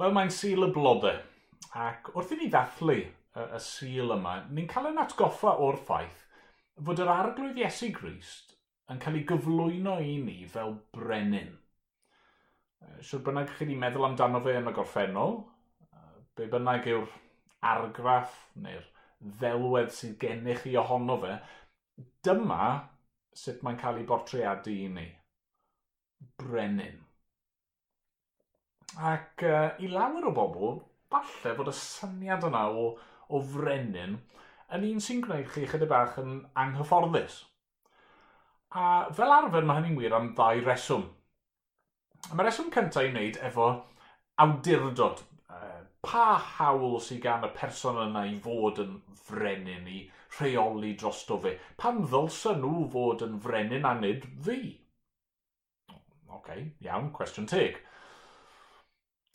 Wel, mae'n sil y blodau. Ac wrth i ni ddathlu y, y sil yma, ni'n cael yn atgoffa o'r ffaith fod yr arglwydd Iesu Grist yn cael ei gyflwyno i ni fel brenin. Siwr bynnag chi wedi meddwl amdano fe yn y gorffennol, be bynnag yw'r argraff neu'r ddelwedd sydd gennych chi ohono fe, dyma sut mae'n cael ei bortreadu i ni. Brenin. Ac uh, i lawer o bobl, falle fod y syniad yna o, o frenin yn un sy'n gwneud chi chydig bach yn anghyfforddus. A fel arfer mae hynny'n wir am ddau reswm. Mae reswm cyntaf i wneud efo awdurdod. Pa hawl sydd gan y person yna i fod yn frenin, i rheoli drosto fe? Pan ddylsa nhw fod yn frenin a nid fi? Oce, okay, iawn, cwestiwn teg.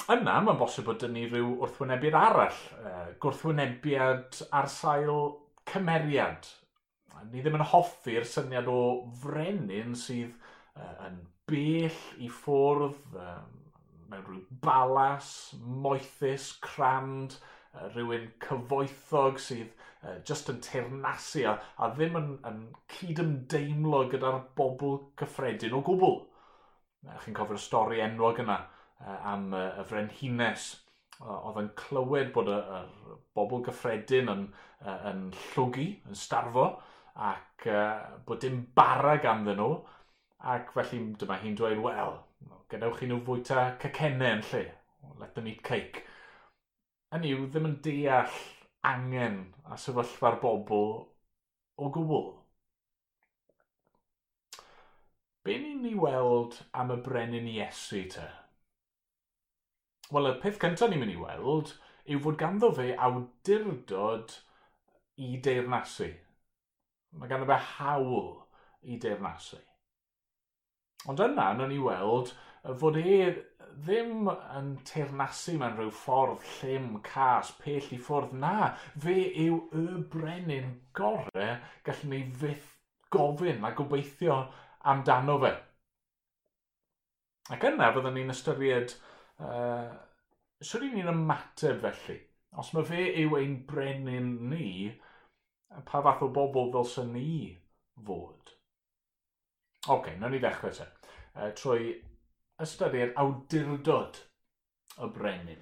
Yna, mae'n bosib bod ni rhyw wrthwynebiad arall, uh, gwrthwynebiad ar sail cymeriad. Ni ddim yn hoffi'r syniad o frenin sydd uh, yn bell i ffwrdd, uh, mewn rhyw balas, moethus, crand, uh, rhywun cyfoethog sydd uh, just yn teirnasu a, a ddim yn, yn cydymdeimlo gyda'r bobl cyffredin o gwbl. Uh, Chi'n cofio'r stori enwog yna am y, y frenhines oedd yn clywed bod y, y bobl gyffredin yn, yn llwgu, yn starfo, ac uh, bod dim bara ganddyn nhw, ac felly dyma hi'n dweud, wel, gadewch chi nhw fwyta cacennau yn lle, let them eat cake. Hynny yw ddim yn deall angen a sefyllfa'r bobl o gwbl. Be ni'n ni weld am y brenin Iesu te? Wel, y peth cyntaf ni'n mynd i weld yw fod ganddo fe awdurdod i deyrnasu. Mae ganddo fe hawl i deyrnasu. Ond yna, wnawn ni weld fod e ddim yn teirnasu mewn rhyw ffordd llym, cas, pell i ffwrdd. Na, fe yw y brenin gore gallwn ni fyth gofyn a gobeithio amdano fe. Ac yna fyddwn ni'n ystyried Uh, Swn i'n ymateb felly? Os mae fe yw ein brenin ni, pa fath o bobl ddylsyn ni fod? Oce, okay, nawn ni ddechrau te. Uh, trwy ystyried awdurdod y brenin.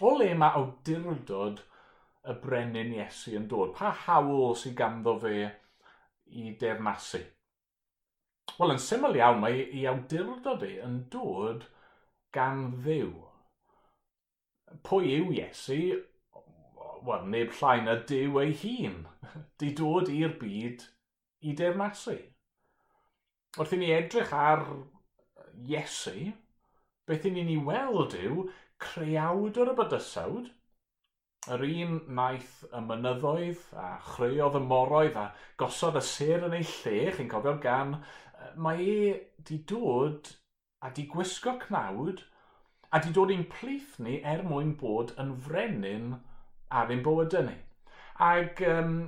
O le mae awdurdod y brenin Iesu yn dod? Pa hawl sy'n ganddo fe i dernasu? Wel, yn syml iawn, mae ei awdurdod e yn dod gan ddiw. Pwy yw Iesu? Wel, neb llai na diw ei hun. Di dod i'r byd i dernasu. Wrth i ni edrych ar Iesu, beth i ni'n ei weld yw creawd o'r bydysawd, yr un naeth y mynyddoedd a chreuodd y moroedd a gosod y ser yn ei lle, chi'n cofio gan, mae e di dod a di gwisgo cnawd, a di dod i'n plith ni er mwyn bod yn frenin ar ein bywydau ni. Ac um,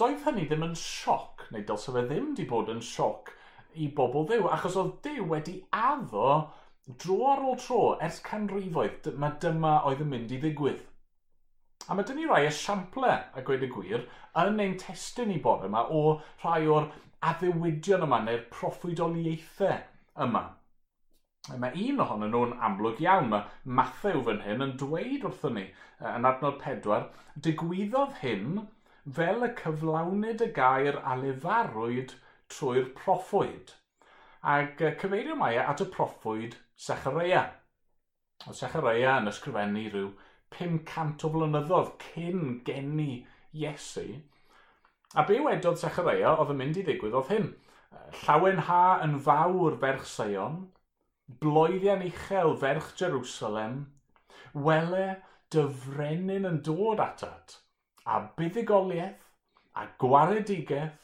doedd hynny ddim yn sioc, neu dylse fe ddim di bod yn sioc i bobl ddew, achos oedd dew wedi addo dro ar ôl tro ers canrifoedd, mae dyma oedd yn mynd i ddigwydd. A mae dyn ni rai esiamplau, a gweud y gwir, yn ein testyn i bore yma o rhai o'r addewidion yma neu'r proffwydoliaethau yma. Mae un ohonyn nhw'n amlwg iawn. Mae Matthew fan hyn yn dweud wrthyn ni yn adnod 4, digwyddodd hyn fel y cyflawnid y gair a lefarwyd trwy'r proffwyd. Ac cyfeirio mae e at y proffwyd Sechareia. O Sechareia yn ysgrifennu rhyw 500 o flynyddoedd cyn geni Iesu. A be wedodd Sechareia oedd yn mynd i ddigwydd oedd hyn. Llawen ha yn fawr ferch Sion, bloeddian uchel ferch Jerusalem, wele dy frenin yn dod atat, a buddigoliaeth a gwaredigaeth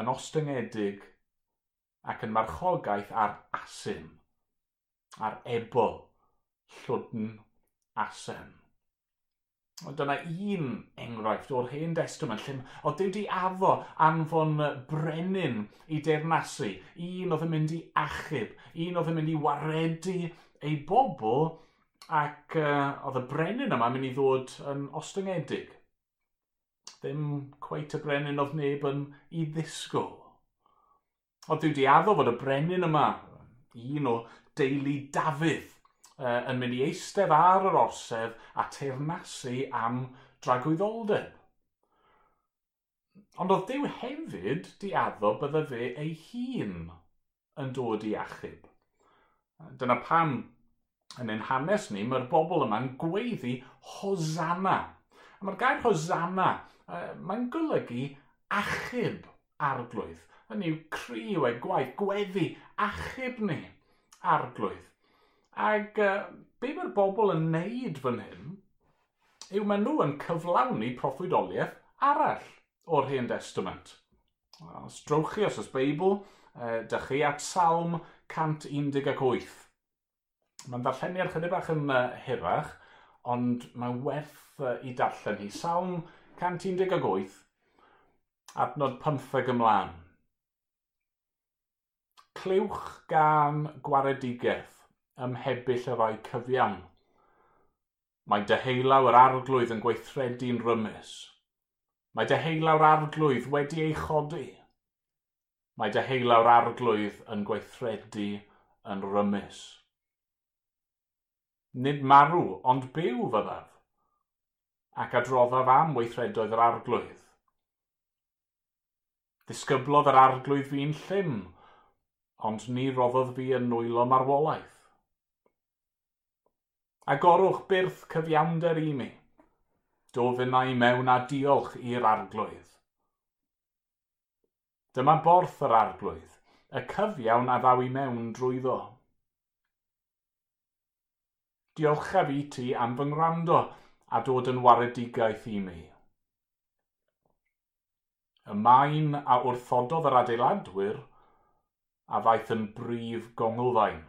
yn ostyngedig ac yn marchogaeth ar asym, ar ebol, llwdn, asem dyna un enghraifft o'r hen testament lle o Dyw di afo anfon brenin i deyrnasu, un oedd yn mynd i achub, un oedd yn mynd i waredu ei bobl ac uh, oedd y brenin yma mynd i ddod yn ostyngedig. Ddim cweit y brenin oedd neb yn i ddisgwyl. Oedd Dyw di addo fod y brenin yma, un o deulu Dafydd, uh, yn mynd i eistedd ar yr orsedd a teirnasu am dragwyddoldeb. Ond oedd Dyw hefyd di addo bydde fe ei hun yn dod i achub. Dyna pam yn ein hanes ni mae'r bobl yma'n gweiddi Hosanna. A mae'r gair Hosanna, uh, mae'n golygu achub arglwydd. Hynny yw criw e gwaith, gweddi, achub ni arglwydd. Ac uh, be mae'r bobl yn neud fan hyn yw maen nhw yn cyflawni proffwydoliaeth arall o'r Hen Testament. Os drewch chi os oes Beibl, uh, dych chi at Salm 118. Mae'n ddarlleniad chydig bach yn uh, hirach, ond mae'n werth uh, i darllen hi. Salm 118, adnod 15 ymlaen. Clywch gan gwaredigaeth, ymhebyll y rai cyfiawn. Mae deheulaw yr arglwydd yn gweithredu'n rymus. Mae deheulaw'r arglwydd wedi ei chodi. Mae deheulaw'r arglwydd yn gweithredu yn rymus. Nid marw, ond byw fyddaf, ac adroddaf am weithredoedd yr arglwydd. Disgyblodd yr arglwydd fi'n llym, ond ni roddodd fi yn nwylo marwolaeth agorwch byrth cyfiawnder i mi. Dofyna i mewn a diolch i'r arglwydd. Dyma borth yr arglwydd, y cyfiawn a ddaw i mewn drwyddo. Diolchaf i ti am fy ngwrando a dod yn waredigaeth i mi. Y maen a wrthododd yr adeiladwyr a ddaeth yn brif gongolfaen.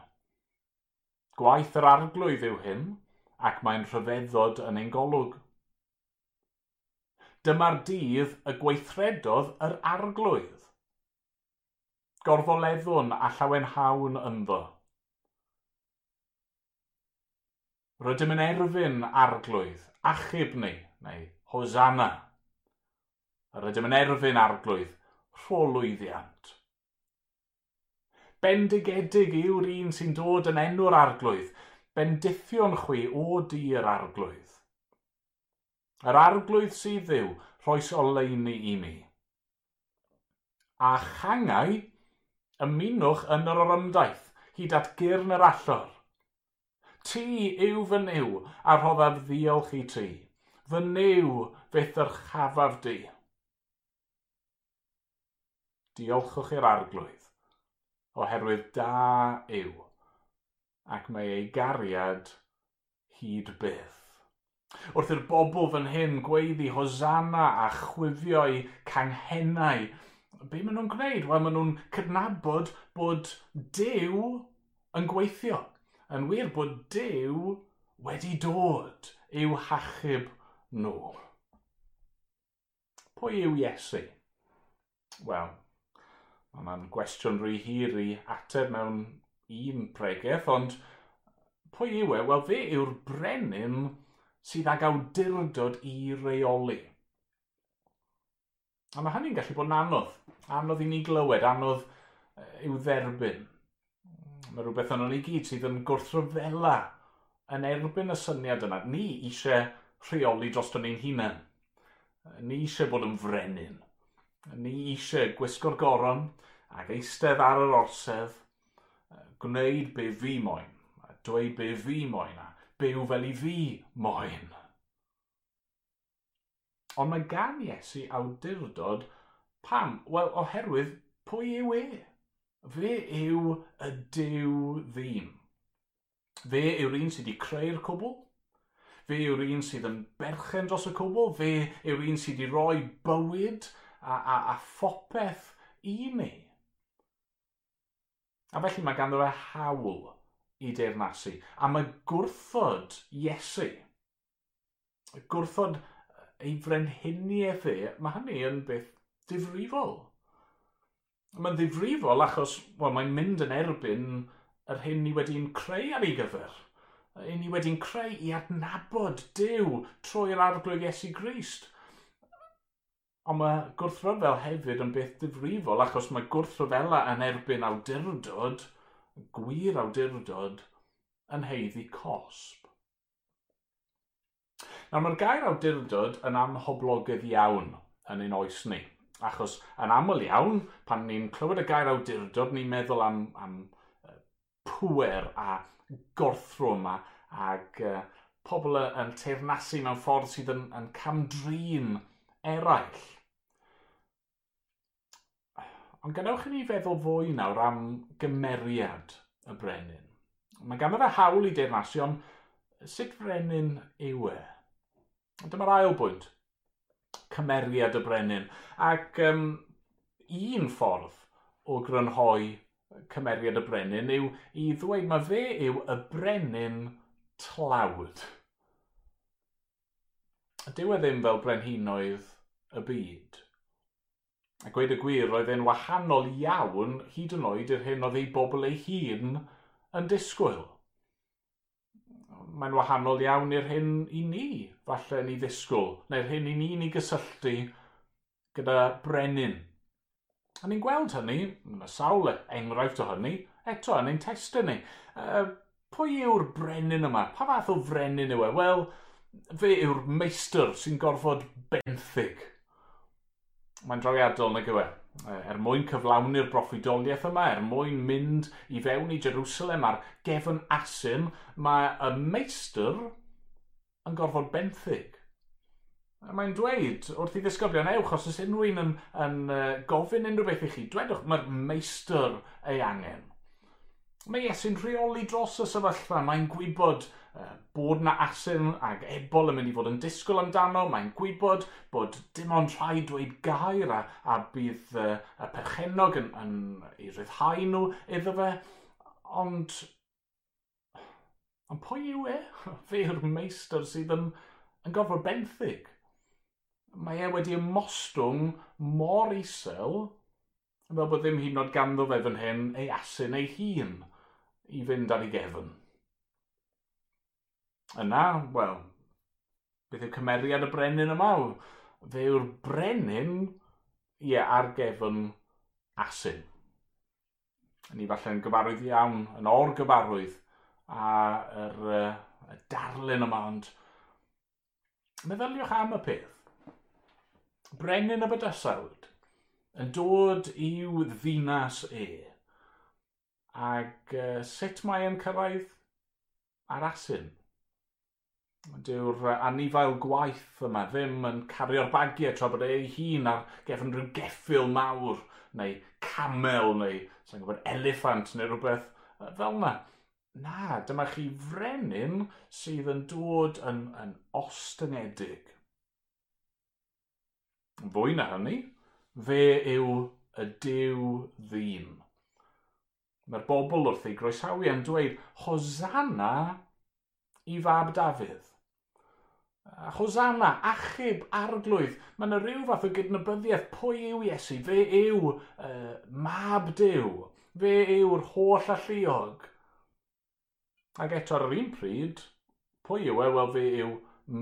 Gwaith yr arglwydd yw hyn, ac mae'n rhyfeddod yn ein golwg. Dyma'r dydd y gweithredodd yr arglwydd. Gorfoleddwn a llawenhawn ynddo. Rydym yn erfyn arglwydd, achub ni, neu hosanna. Rydym yn erfyn arglwydd, rholwyddiant bendigedig yw'r un sy'n dod yn enw'r arglwydd. Bendithion chwi o dir arglwydd. Yr arglwydd sydd ddiw, rhoes oleini i mi. A changau, ymunwch yn yr orymdaeth, hyd at gyrn yr allor. Ti yw fy niw, a rhoddaf ddiolch i ti. Fy niw fydd yr chafaf di. Diolchwch i'r arglwydd oherwydd da yw, ac mae ei gariad hyd byth. Wrth i'r bobl fan hyn gweiddi hosanna a chwifio i canghennau, be maen nhw'n gwneud? Wel, maen nhw'n cydnabod bod Dyw yn gweithio. Yn wir bod Dyw wedi dod i'w hachub nhw. Pwy yw Iesu? Wel, Mae'n gwestiwn rhy hir i ateb mewn un pregeth, ond pwy yw e? Wel, fe yw'r brenin sydd ag awdurdod i reoli. A mae hynny'n gallu bod yn anodd. Anodd i ni glywed, anodd i'w dderbyn. Mae rhywbeth yn ni gyd sydd yn gwrthryfela yn erbyn y syniad yna. Ni eisiau rheoli dros ni'n hunain. Ni eisiau bod yn frenin. Ni eisiau gwisgo'r goron ac eistedd ar yr orsedd, gwneud be fi moyn, a dweud be fi moyn, a byw fel i fi moyn. Ond mae gan Iesu awdurdod pam? Wel, oherwydd pwy yw e? Fe yw y diw ddim. Fe yw'r un sydd wedi creu'r cwbl. Fe yw'r un sydd yn berchen dros y cwbl. Fe yw'r un sydd wedi rhoi bywyd a, a, a phopeth i ni. A felly mae ganddo fe hawl i deyrnasu. A mae gwrthod Iesu, gwrthod e, ei frenhiniaeth e, mae hynny yn beth difrifol. Mae'n ddifrifol achos well, mae'n mynd yn erbyn yr hyn ni wedi'n creu ar ei gyfer. Yr hyn ni wedi'n creu i adnabod Dyw trwy'r arglwydd Iesu Grist. Ond mae gwrthryfel hefyd yn beth difrifol, achos mae gwrthryfela yn erbyn awdurdod, gwir awdurdod, yn heiddi cosb. Nawr mae'r gair awdurdod yn amhoblogydd iawn yn ein oes ni. Achos yn aml iawn, pan ni'n clywed y gair awdurdod, ni'n meddwl am, am pwer a gorthrwm a, ag, uh, pobl yn teirnasu mewn ffordd sydd yn, yn camdrin eraill. Ond gadewch i ni feddwl fwy nawr am gymeriad y brenin. Mae gan yr hawl i deyrnasu, ond sut brenin yw e? Dyma'r ail bwynt. Cymeriad y brenin. Ac um, un ffordd o grynhoi cymeriad y brenin yw i ddweud mae fe yw y brenin tlawd. Dyw e ddim fel brenhinoedd y byd. A gweud y gwir, roedd e'n wahanol iawn hyd yn oed i'r hyn oedd ei bobl ei hun yn disgwyl. Mae'n wahanol iawn i'r hyn i ni, falle ni ddisgwyl, neu'r hyn i ni'n ei gysylltu gyda brenin. A ni'n gweld hynny, mae sawl e, enghraifft o hynny, eto yn ein testyn ni. Uh, pwy yw'r brenin yma? Pa fath o frenin yw e? Wel, fe yw'r meistr sy'n gorfod benthyg mae'n drawiadol nag yw e? e. Er mwyn cyflawni'r broffidoliaeth yma, er mwyn mynd i fewn i Jerusalem a'r gefn asyn, mae y meistr yn gorfod benthyg. Mae'n dweud wrth i ddisgyblion ewch os oes unrhyw un yn, yn uh, gofyn unrhyw beth i chi, dwedwch mae'r meistr ei angen. Mae Iesu'n rheoli dros y sefyllfa. Mae'n gwybod bod na asyn ag ebol yn mynd i fod yn disgwyl amdano. Mae'n gwybod bod dim ond rhai dweud gair a, a bydd uh, y perchenog yn, yn, yn, i ryddhau nhw iddo fe. Ond... Ond pwy yw e? Fe yw'r meistr sydd yn, yn gofod benthyg. Mae e wedi ymostwng mor isel fel bod ddim hyd yn oed ganddo fe fan hyn ei asyn ei hun i fynd ar ei gefn. Yna, wel, beth yw cymeriad y brenin yma? Fe yw'r brenin, ie, ar gefn asyn. Ni falle'n gyfarwydd iawn, yn or gyfarwydd, a yr, uh, y darlun yma, ond meddyliwch am y peth. Brenin y bydysawd yn dod i'w ddinas e Ac uh, sut mae e'n cyrraedd ar asyn? Dyw'r anifail gwaith yma ddim yn cario'r bagiau tra bod e ei hun ar gefn rhyw geffil mawr neu camel neu sa'n gwybod eliffant neu rhywbeth fel yna. Na, dyma chi frenin sydd yn dod yn, yn ostyngedig. Fwy na hynny, fe yw y diw ddim. Mae'r bobl wrth ei groesawu yn dweud, Hosanna i fab Dafydd. Hosanna, achub, arglwydd, mae yna rhyw fath o gydnabyddiaeth pwy yw Iesu, fe yw uh, mab Dyw, fe yw'r holl alluog. Ac eto ar yr un pryd, pwy yw e? Wel, fe yw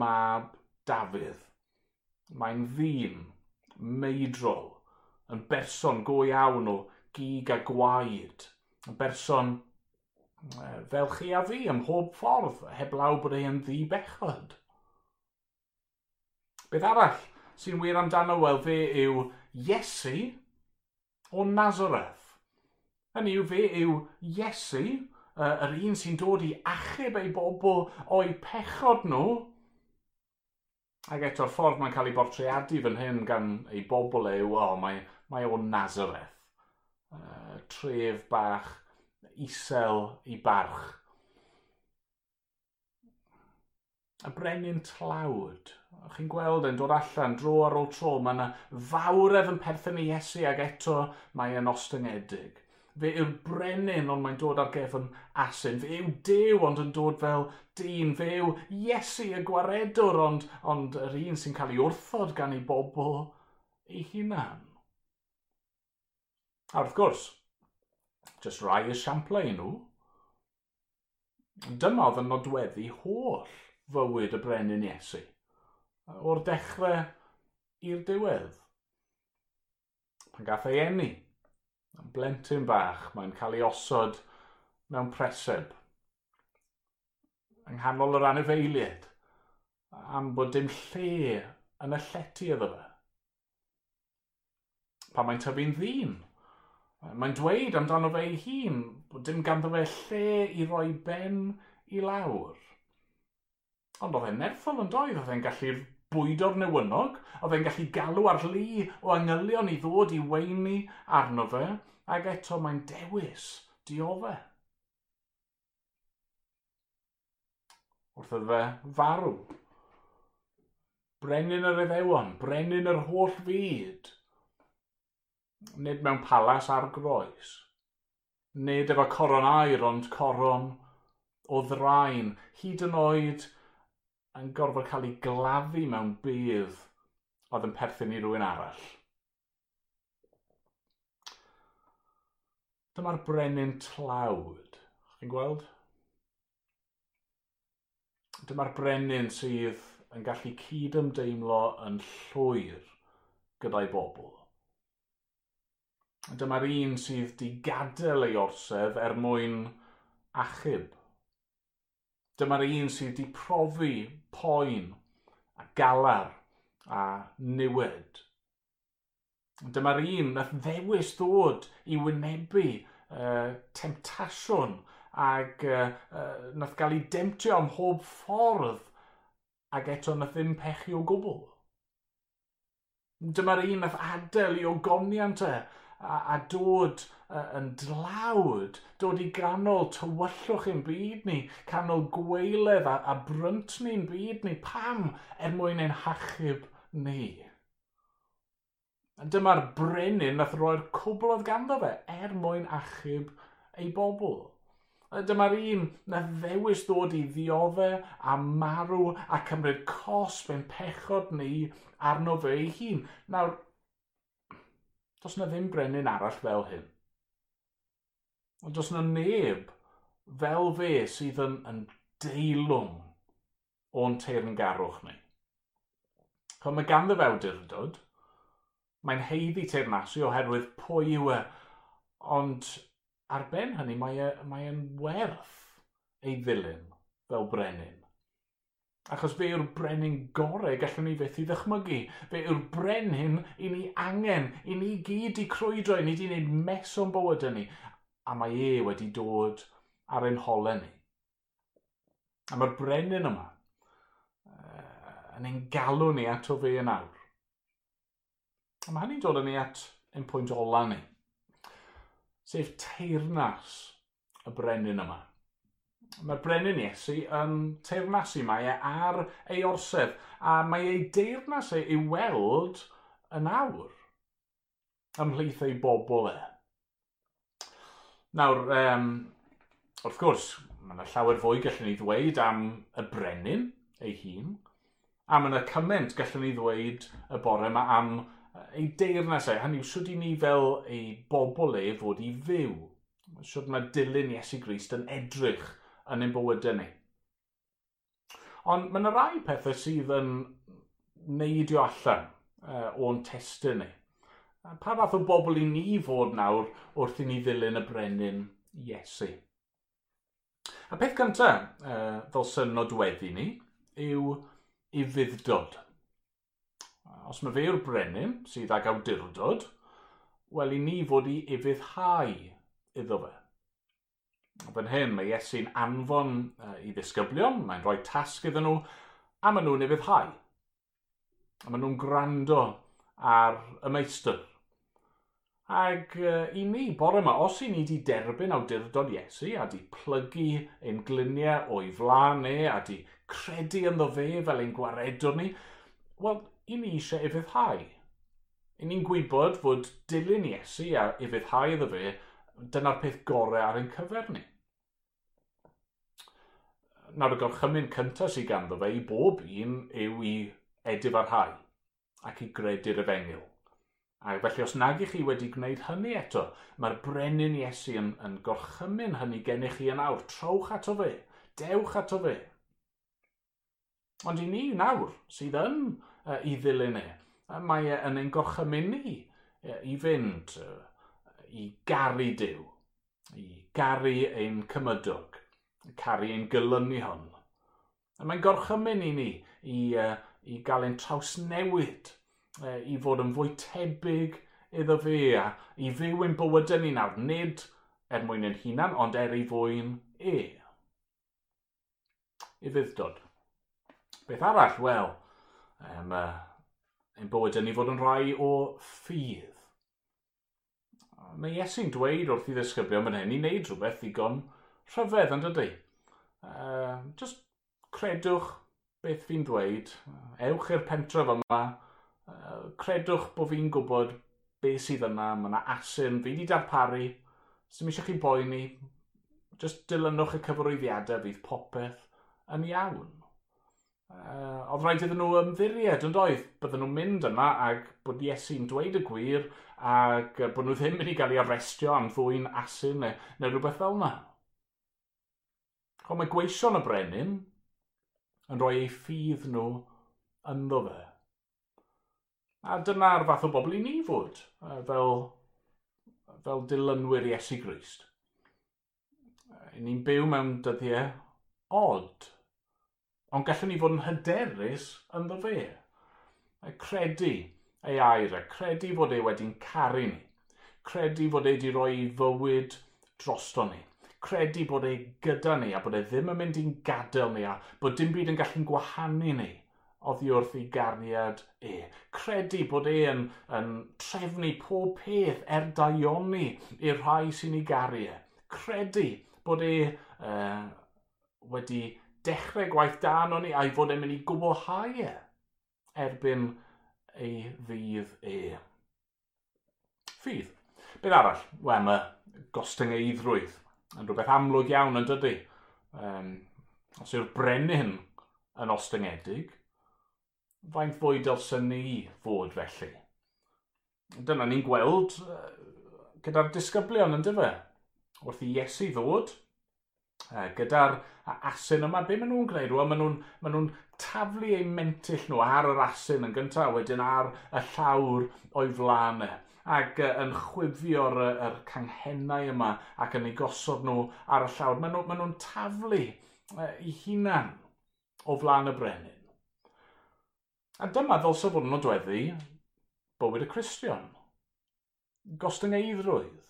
mab Dafydd. Mae'n ddyn, meidrol, yn berson go iawn o gig a gwaed yn berson fel chi a fi ym mhob ffordd, heblaw bod ei yn ddi bechod. Beth arall sy'n wir amdano, wel, fe yw Iesu o Nazareth. Hynny yw, fe yw Iesu, yr un sy'n dod i achub ei bobl o'i pechod nhw, Ac eto'r ffordd mae'n cael ei bortreadu fan hyn gan ei bobl yw, o, mae, mae o Nazareth uh, tref bach isel i barch. Y brenin tlawd, chi'n gweld yn dod allan dro ar ôl tro, mae yna fawredd yn perthyn i Iesu ac eto mae yn ostyngedig. Fe yw'r brenin ond mae'n dod ar gefn asyn. Fe yw dew ond yn dod fel dyn. Fe yw Iesu y gwaredwr ond, ond yr un sy'n cael ei wrthod gan ei bobl ei hunan. A wrth gwrs, jyst rai esiamplau nhw, dyma oedd yn nodweddu holl fywyd y brenin Iesu, o'r dechrau i'r diwedd. Pan gath ei enni, yn blentyn bach, mae'n cael ei osod mewn preseb, yng nghanol yr anifeiliaid, am bod dim lle yn y llety iddo fe. Pan mae'n tyfu'n ddyn, Mae'n dweud amdano fe ei hun bod dim ganddo fe lle i roi ben i lawr. Ond oedd e'n nerthol yn doedd, oedd e'n gallu bwydo'r newynog, oedd e'n gallu galw ar lu o angylion i ddod i weini arno fe, ac eto mae'n dewis dioddau. Wrth oedd fe farw. Brenin yr Eddewon, brenin yr holl fyd nid mewn palas ar groes, nid efo coron air ond coron o ddrain, hyd yn oed yn gorfod cael ei gladdu mewn bydd oedd yn perthyn i rhywun arall. Dyma'r brenin tlawd. Chi'n gweld? Dyma'r brenin sydd yn gallu cyd ymdeimlo yn llwyr gyda'i bobl dyma'r un sydd di gadael ei orsef er mwyn achub. Dyma'r un sydd di profi poen a galar a niwed. Dyma'r un nath ddewis ddod i wynebu uh, temtasiwn ac uh, uh, nath gael ei demtio am hob ffordd ac eto nath ddim pechu o gwbl. Dyma'r un nath adael i ogoniant e a, a dod uh, yn dlawd, dod i ganol tywyllwch i'n byd ni, canol gweiledd a, a brynt ni'n byd ni, pam er mwyn ein hachub ni. A dyma'r brenin nath roi'r cwbl oedd ganddo fe, er mwyn achub ei bobl. Dyma'r un na ddewis ddod i ddioddau a marw a cymryd cosb ein pechod ni arno fe ei hun. Nawr, does na ddim brenin arall fel hyn. Ond does na neb fel fe sydd yn, yn deilwng o'n teirn garwch ni. Chom mae ganddo fe awdurdod, mae'n heiddi teirnasu oherwydd pwy yw e, ond ar ben hynny mae e, e'n mae werth ei ddilyn fel brenin. Achos fe yw'r brenin gorau gallwn ni fethu ddychmygu. Fe yw'r brenin i ni angen, i ni gyd i crwydro, i ni wedi gwneud mes o'n bywyd ni. A mae e wedi dod ar ein holen ni. A mae'r brenin yma uh, yn ein galw ni at o fe yn awr. A mae hynny'n dod yn ni at ein pwynt ola ni. Sef teirnas y brenin yma mae'r brenin Iesu yn teirnasu mae e ar ei orsedd a mae ei deirnas e i weld yn awr ymhlith ei bobl e. Nawr, um, wrth gwrs, mae yna llawer fwy gallwn ni ddweud am y brenin ei hun, a mae yna cymaint gallwn ni ddweud y bore yma am ei deyrnas e, hynny yw, i ni fel ei bobl e fod i fyw. Sŵd mae dilyn Iesu Grist yn edrych yn ein bywydau ni. Ond mae yna rai pethau sydd yn neidio allan uh, o'n testyn ni. Pa fath o bobl i ni fod nawr wrth i ni ddilyn y brenin Iesu? Y peth cyntaf, uh, fel synod weddi ni, yw i fuddod. Os mae fe yw'r brenin sydd ag awdurdod, wel i ni fod i ifuddhau iddo fe. Fan hyn mae Iesu'n anfon uh, i ddisgyblion, mae'n rhoi tasg iddyn nhw, a maen nhw'n efyddhau. A maen nhw'n gwrando ar y meistr. Ac uh, i ni, bore yma, os i ni wedi derbyn awdurdod Iesu a di plygu ein gliniau o'i flaen e a di credu ynddo fe fel ein gwaredwr ni, wel, i ni eisiau efyddhau. I ni'n gwybod fod dilyn Iesu a efyddhau iddo fe, dyna'r peth gorau ar ein cyfer ni nawr y gorchymyn cyntaf sydd ganddo fe i bob un yw i edif ar hau ac i gredu'r efengil. A felly os nag chi wedi gwneud hynny eto, mae'r brenin Iesu yn, yn gorchymyn hynny gennych chi yn awr. Trowch ato fe, dewch ato fe. Ond i ni nawr sydd yn uh, i ddilyn e, mae e yn ein gorchymyn ni uh, i fynd uh, i garu Dyw, i garu ein cymydog caru ein gylynu hon. A mae'n gorchymyn i ni i, uh, i gael ein trawsnewid, uh, i fod yn fwy tebyg iddo fe a i fyw ein bywydau ni nawr, nid er mwyn ein hunan, ond er ei fwy'n e. I fuddod. Beth arall? Wel, um, uh, ein bywydau ni fod yn rhai o ffydd. Mae Iesu'n dweud wrth i ddisgybio mewn hyn i wneud rhywbeth ddigon rhyfedd yn dydy. Uh, just credwch beth fi'n dweud, ewch i'r pentref yma, uh, credwch bod fi'n gwybod beth sydd yna, mae yna asyn, fi wedi darparu, sy'n eisiau chi boeni, just dilynwch y cyfarwyddiadau fydd popeth yn iawn. Uh, oedd rhaid iddyn nhw ymddiried yn doedd, bydden nhw'n mynd yna ac bod Iesu'n dweud y gwir ac bod nhw ddim wedi cael ei arrestio am ddwy'n asyn neu, neu rhywbeth fel yna. Ond mae gweision y brenin yn rhoi eu ffydd nhw ynddo fe. A dyna'r fath o bobl i ni fod, fel, fel dilynwyr Iesu Grist. Ni'n byw mewn dyddiau od, ond gallwn ni fod yn hyderus ynddo fe. A credu ei air, a credu fod e wedi'n caru ni. Credu fod e wedi rhoi fywyd drosto ni credu bod e gyda ni a bod e ddim yn mynd i'n gadael ni a bod dim byd yn gallu'n gwahanu ni oddi wrth ei gariad e. Credu bod e yn, yn trefnu pob peth er daioni i'r rhai sy'n ei garu e. Credu bod e uh, wedi dechrau gwaith da o'n ni a'i fod e'n mynd i gwblhau e erbyn ei fydd e. Fydd. Beth arall? Wel, mae gostyngeidrwydd yn rhywbeth amlwg iawn yn dydy. Um, os yw'r brenin yn ostyngedig, faint fwy dylsyn ni fod felly? Dyna ni'n gweld uh, gyda'r disgyblion yn dyfa. Wrth i Iesu ddod, uh, gyda'r asyn yma, be maen nhw'n gwneud? Wel, maen nhw'n ma nhw taflu eu mentyll nhw ar yr asyn yn gyntaf, wedyn ar y llawr o'i flaen e ac uh, yn chwifio'r er canghennau yma ac yn ei gosod nhw ar y llawr. Maen nhw'n nhw taflu uh, eu hunan o flaen y brenin. A dyma ddylse fod yn odweddu bywyd y Cristion. Gostyngeidrwydd.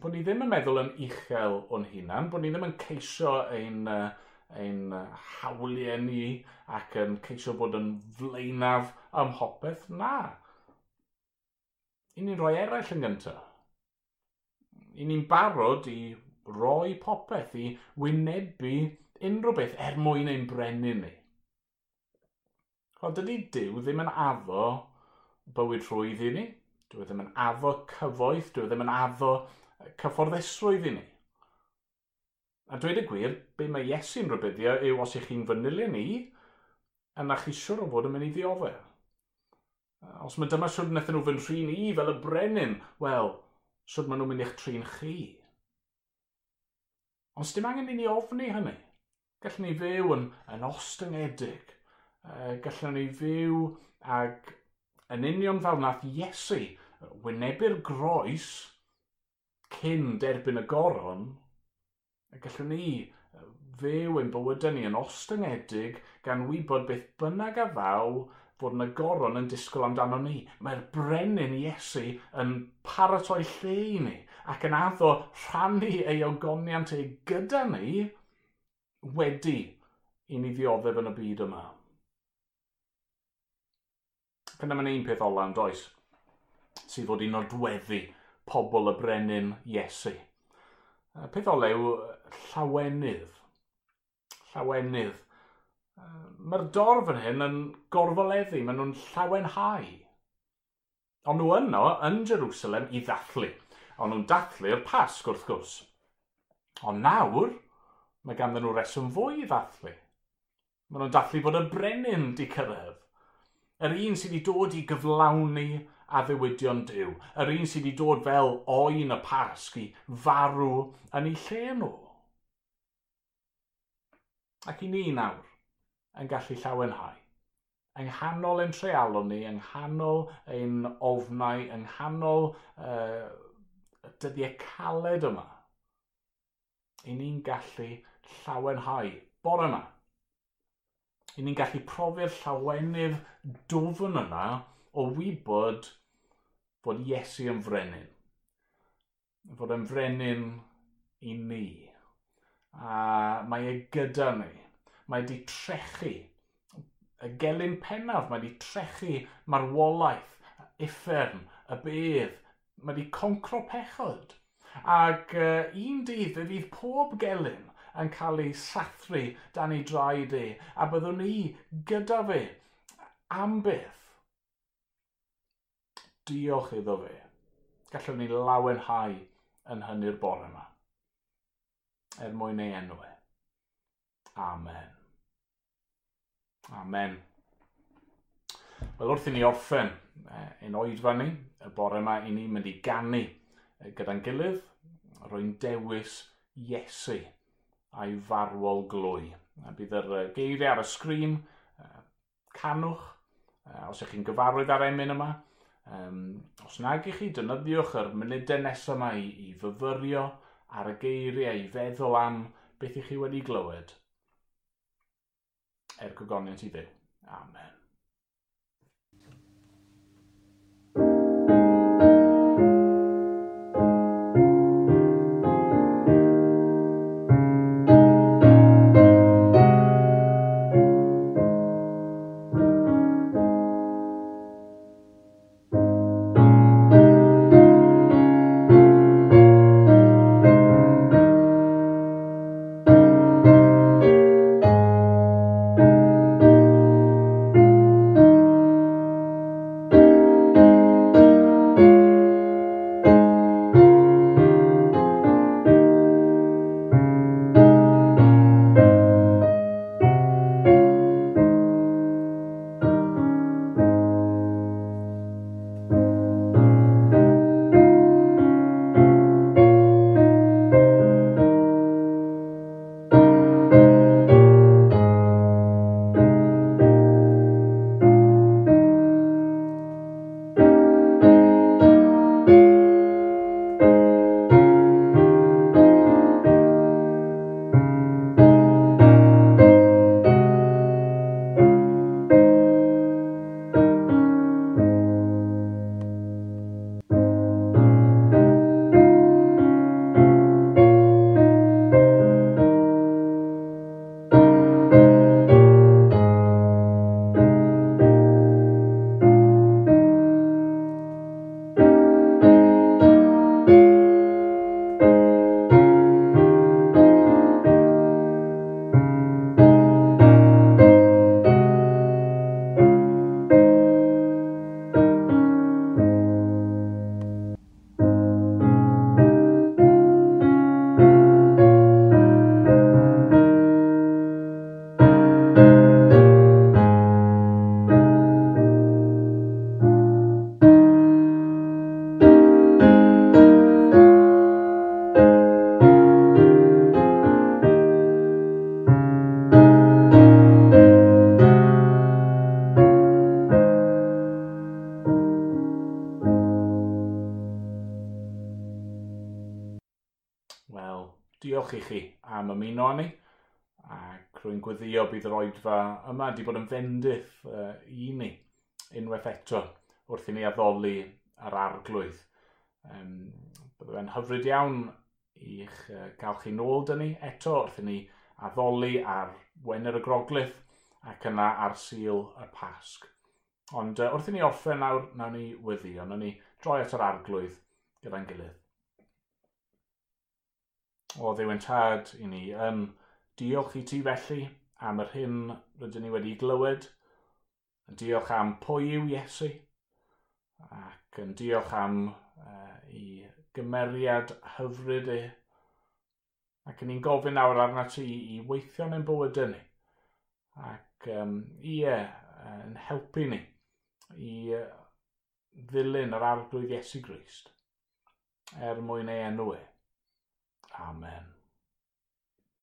Bod ni ddim yn meddwl yn uchel o'n hunan, bod ni ddim yn ceisio ein, ein hawliau ni ac yn ceisio bod yn flaenaf ym mhopeth. Na, i ni'n rhoi eraill yn gyntaf. I ni'n barod i roi popeth i wynebu unrhyw beth er mwyn ein brenu ni. Ond dydy Dyw ddim yn addo bywyd rhwydd i ni. Dyw e ddim yn addo cyfoeth, dyw e ddim yn addo cyfforddesrwydd i ni. A dweud y gwir, be mae Iesu'n rybuddio yw os ych chi'n fanylu ni, yna chi siwr o fod yn mynd i ddiofer. Os mae dyma siwr wnaethon nhw fy'n trin i fel y brenin, wel, siwr maen nhw'n mynd i'ch trin chi. Ond dim angen i ni ofni hynny. Gallwn ni fyw yn, yn ostyngedig. Gallwn ni fyw ag yn union fel nath Iesu wynebu'r groes cyn derbyn y goron, a gallwn ni fyw ein bywydau ni yn ostyngedig gan wybod beth bynnag a ddaw fod yn agoron yn disgwyl amdano ni. Mae'r brenin Iesu yn paratoi lle i ni ac yn addo rhannu ei ogoniant ei gyda ni wedi i ni ddioddef yn y byd yma. Fyna mae'n un peth ola yn does, sydd fod un nodweddu pobl y brenin Iesu. Peth olew llawenydd. Llawenydd Mae'r dorf yn hyn yn gorfoleddu, maen nhw'n llawenhau. Ond nhw yno yn Jerusalem i ddathlu. Ond nhw'n dathlu'r pasg wrth gwrs. Ond nawr, mae ganddyn nhw reswm fwy i ddathlu. Maen nhw'n dathlu bod y brenin di cyrraedd. Yr un sydd wedi dod i gyflawni a ddiwydion diw. Yr un sydd wedi dod fel oen y pasg i farw yn ei lle nhw. Ac i ni nawr, yn gallu llawenhau. Yng nghanol ein trealon ni, yng nghanol ein ofnau, yng nghanol uh, dyddiau caled yma, i ni'n gallu llawenhau bore yma. I ni'n gallu profi'r llawenydd dwfn yna o wybod fod Iesu yn frenin. Fod yn frenin i ni. A mae e gyda ni mae wedi trechu, y gelyn pennaf, mae wedi trechu marwolaeth, uffern, y bedd, mae wedi concro pechod. Ac uh, un dydd, fe fydd pob gelyn yn cael ei sathru dan ei draed e, a byddwn ni gyda fe am beth. Diolch iddo fe. Gallwn ni lawenhau yn hynny'r bore yma. Er mwyn ei enw e. Amen. Amen. Wel wrth i ni orffen ein oedfa ni, y bore yma i ni mynd i gannu gyda'n gilydd, rwy'n dewis Iesu a'i farwol glwy. A bydd yr geiriau ar y sgrin, canwch, os ych chi'n gyfarwydd ar emyn yma. Os nag ych chi, dynyddiwch yr munudau nesaf yma i, i fyfyrio ar y geiriau, i feddwl am beth ych chi wedi glywed. Etkö kannin siten? Amen. yma wedi bod yn fendith uh, i ni unwaith eto wrth i ni addoli ar arglwydd. Um, Byddai fe'n hyfryd iawn i'ch uh, gael chi nôl dyn ni eto wrth i ni addoli ar Wener y Groglith ac yna ar Sil y Pasg. Ond uh, wrth i ni orffen nawr, nawn ni weddi, ond nawn ni droi at yr arglwydd gyda'n gilydd. O ddewen tad i ni yn diolch i ti felly am yr hyn rydyn ni wedi glywed, yn diolch am pwy yw Iesu, ac yn diolch am uh, ei gymeriad hyfryd e, ac yn ni'n gofyn nawr arna ti i weithio yn ein bywydau ni, ac um, ie, yn helpu ni i ddilyn yr arglwydd Iesu Grist er mwyn ei enw e. Amen.